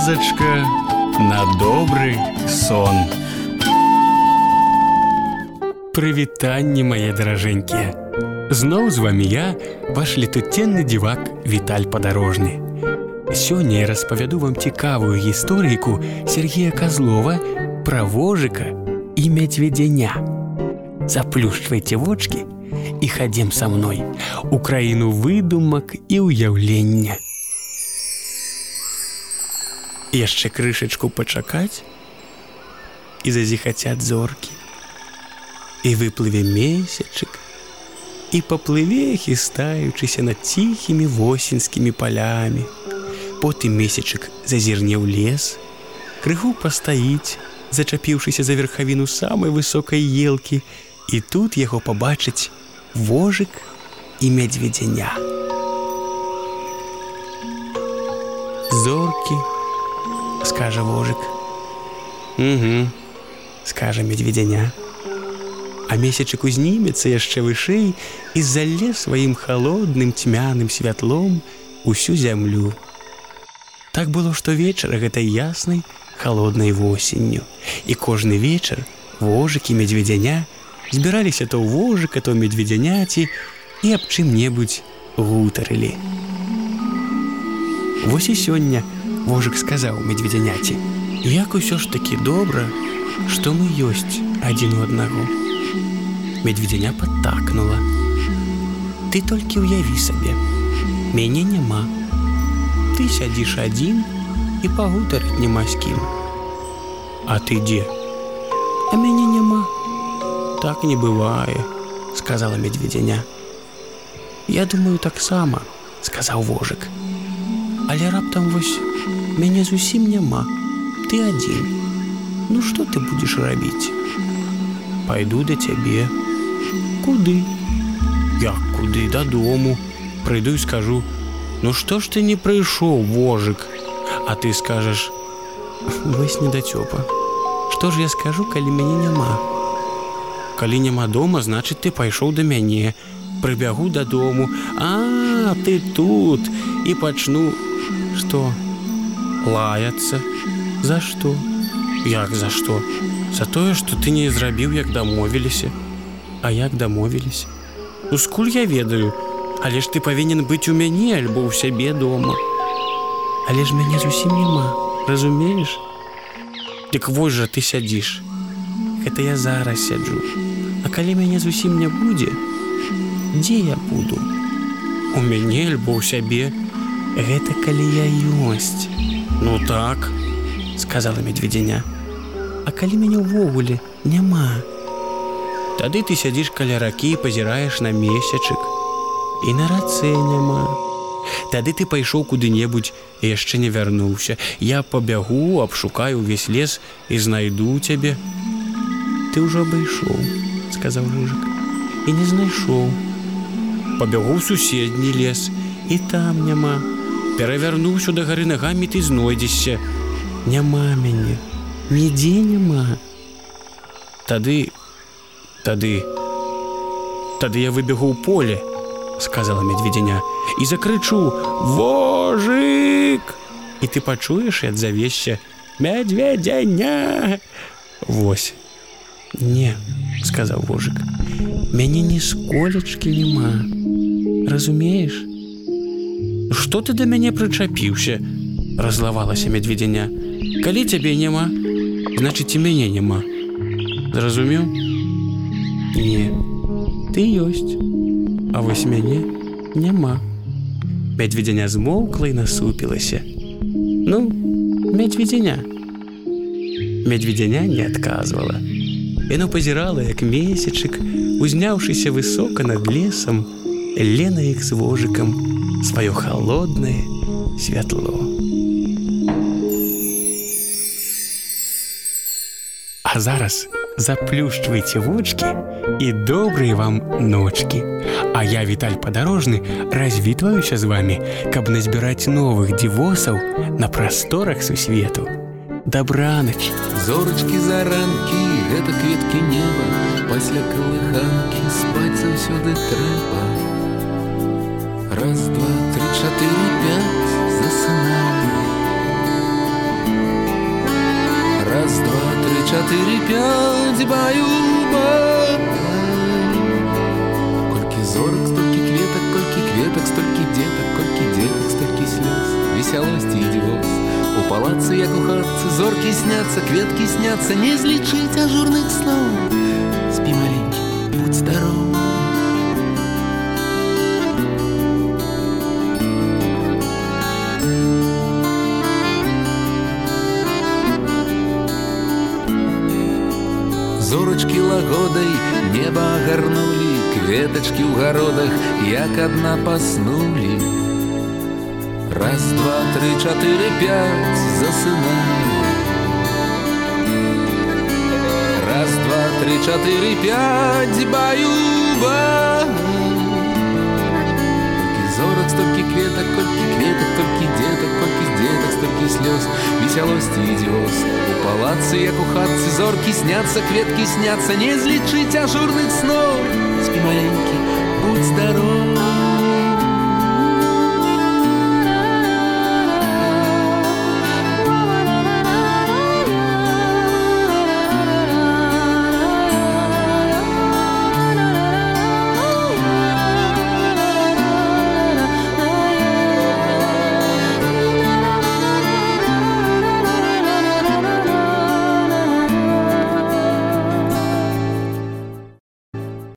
казачка на добры сон. Прывітанне мае даражэнькія. Зноў з вами я, ваш летуценны дзівак Віталь падарожны. Сёння я распавяду вам цікавую гісторыйку Сергея Казлова пра вожыка і мядзведзяня. Заплюшчвайце вочки і хадзем са мной у краіну выдумак і ўяўлення Яшчэ крышачку пачакаць і зазіхацят зоркі. І выплыве месячык і паплыве хістаючыся над ціхімі восеньскімі палямі. Потым месячык зазірне ў лес крыху пастаіць зачапіўшыся за верхавіну самай высокай елкі і тут яго пабачыць вожык і мядзведзяня зоркі у скажа вожык. Угу, скажа медведзяня. А месячык узнімецца яшчэ вышэй і зале сваім холодным цьмяным святлом усю зямлю. Так было штовечара гэтай яснай холоднай восенню. І кожны вечар вожыкі медведзяня збіраліся то ў вожыка, то медведзяняці і аб чым-небудзь гутарылі. Вось і сёння, Вожык сказаў медведзяняці: Як усё ж такі добра, што мы ёсць адзін у аднаго. Медведзяня падтакнула. Ты толькі ўяві сабе. Мяне няма. Ты сядзіш адзін і пагутарыць няма з кім. А ты дзе? А мяне няма. Так не бывае, сказала медведзяня. Я думаю таксама, сказаў вожык. Але раптам вось мяне зусім няма. Ты адзін. Ну что ты будешь рабіць? Пойду да цябе. Куды? Як куды? Дадому. Прыйду і скажу ну что ж ты не прыйшоў вожык? А ты скажаш вось недацёпа что ж я скажу калі мяне няма? Калі няма дома значит ты пайшоў да мяне прыбягу дадому. А ты тут. І пачну что лаяцца. За что як за что за тое что ты не зрабіў як дамовіліся. А як дамовіліся? Ну скуль я ведаю? Але ж ты павінен быць у мяне альбо ў сябе дома. Але ж мяне зусім няма разумееш? Дык вось жа ты сядзіш. Это я зараз сяджу. А калі мяне зусім не будзе дзе я буду у мяне альбо ў сябе гэта калі я ёсць Ну так, сказала медведзяня. А калі мяне ўвогуле няма. Тады ты сядзіш каля ракі, пазіраеш на месячык. І на рацэ няма. Тады ты пайшоў куды-небудзь і яшчэ не вярнуўся. Я пабягу, абшукаю ўвесь лес і знайду цябе. Ты ўжо абайшоў, сказаў мужик і не знайшоў. Пабягу суседні лес і там няма. Перавярнуўся да гары нагамі ты знойдзешся. Няма мяне. Нідзе няма. Тады тады тады я выбегу ў поле сказала медведзяня і закрычу вожык! І ты пачуеш і адзавешся мядзведзяня Вось не сказаў вожык мяне ні сколечкі няма разумееш что ты да мяне прычапіўся разлавалася медведзяня калі цябе няма значыць і мяне няма зразумеў не ты ёсць а вось мяне няма. Медведзяня змоўкла і насупілася ну медведзяня медведзяня не адказвала яно пазірала як месячык узняўшыся высока над лесам лена іх з вожыкам у свое холодное святло. А зараз заплюшчвайце вочки і добрыя вам ночки. А я Віталь падарожны развітваюся з вами, каб назбіраць новых дзівосаў на прасторах сусвету. Дабранач, Зорачкі заранкі, гэта кветкі неба, пасля калыханкі спаць заўсёды трэба Раз, два, три, четыре, пять, засынаем. Раз, два, три, четыре, пять, баю-баю. Кольки зорок, столько кветок, кольки кветок, столько деток, кольки деток, столько слез, веселости и девоз. У палаца як у зорки снятся, кветки снятся, не излечить ажурных снов. зорачкі лагодай неба агарнулі кветачкі ў гародах як адна паснулі раз два три чатыры пять засынаю раз два три чатыры пять баюба Колькі зорак столькі кветак колькі кветак толькі дзетак колькі дзетак столькі слёз Весялосці ідзёс у палацы як у хатцы зоркі сняцца кветкі сняцца не злічыць ажурных сноў спі маленькі будь здоров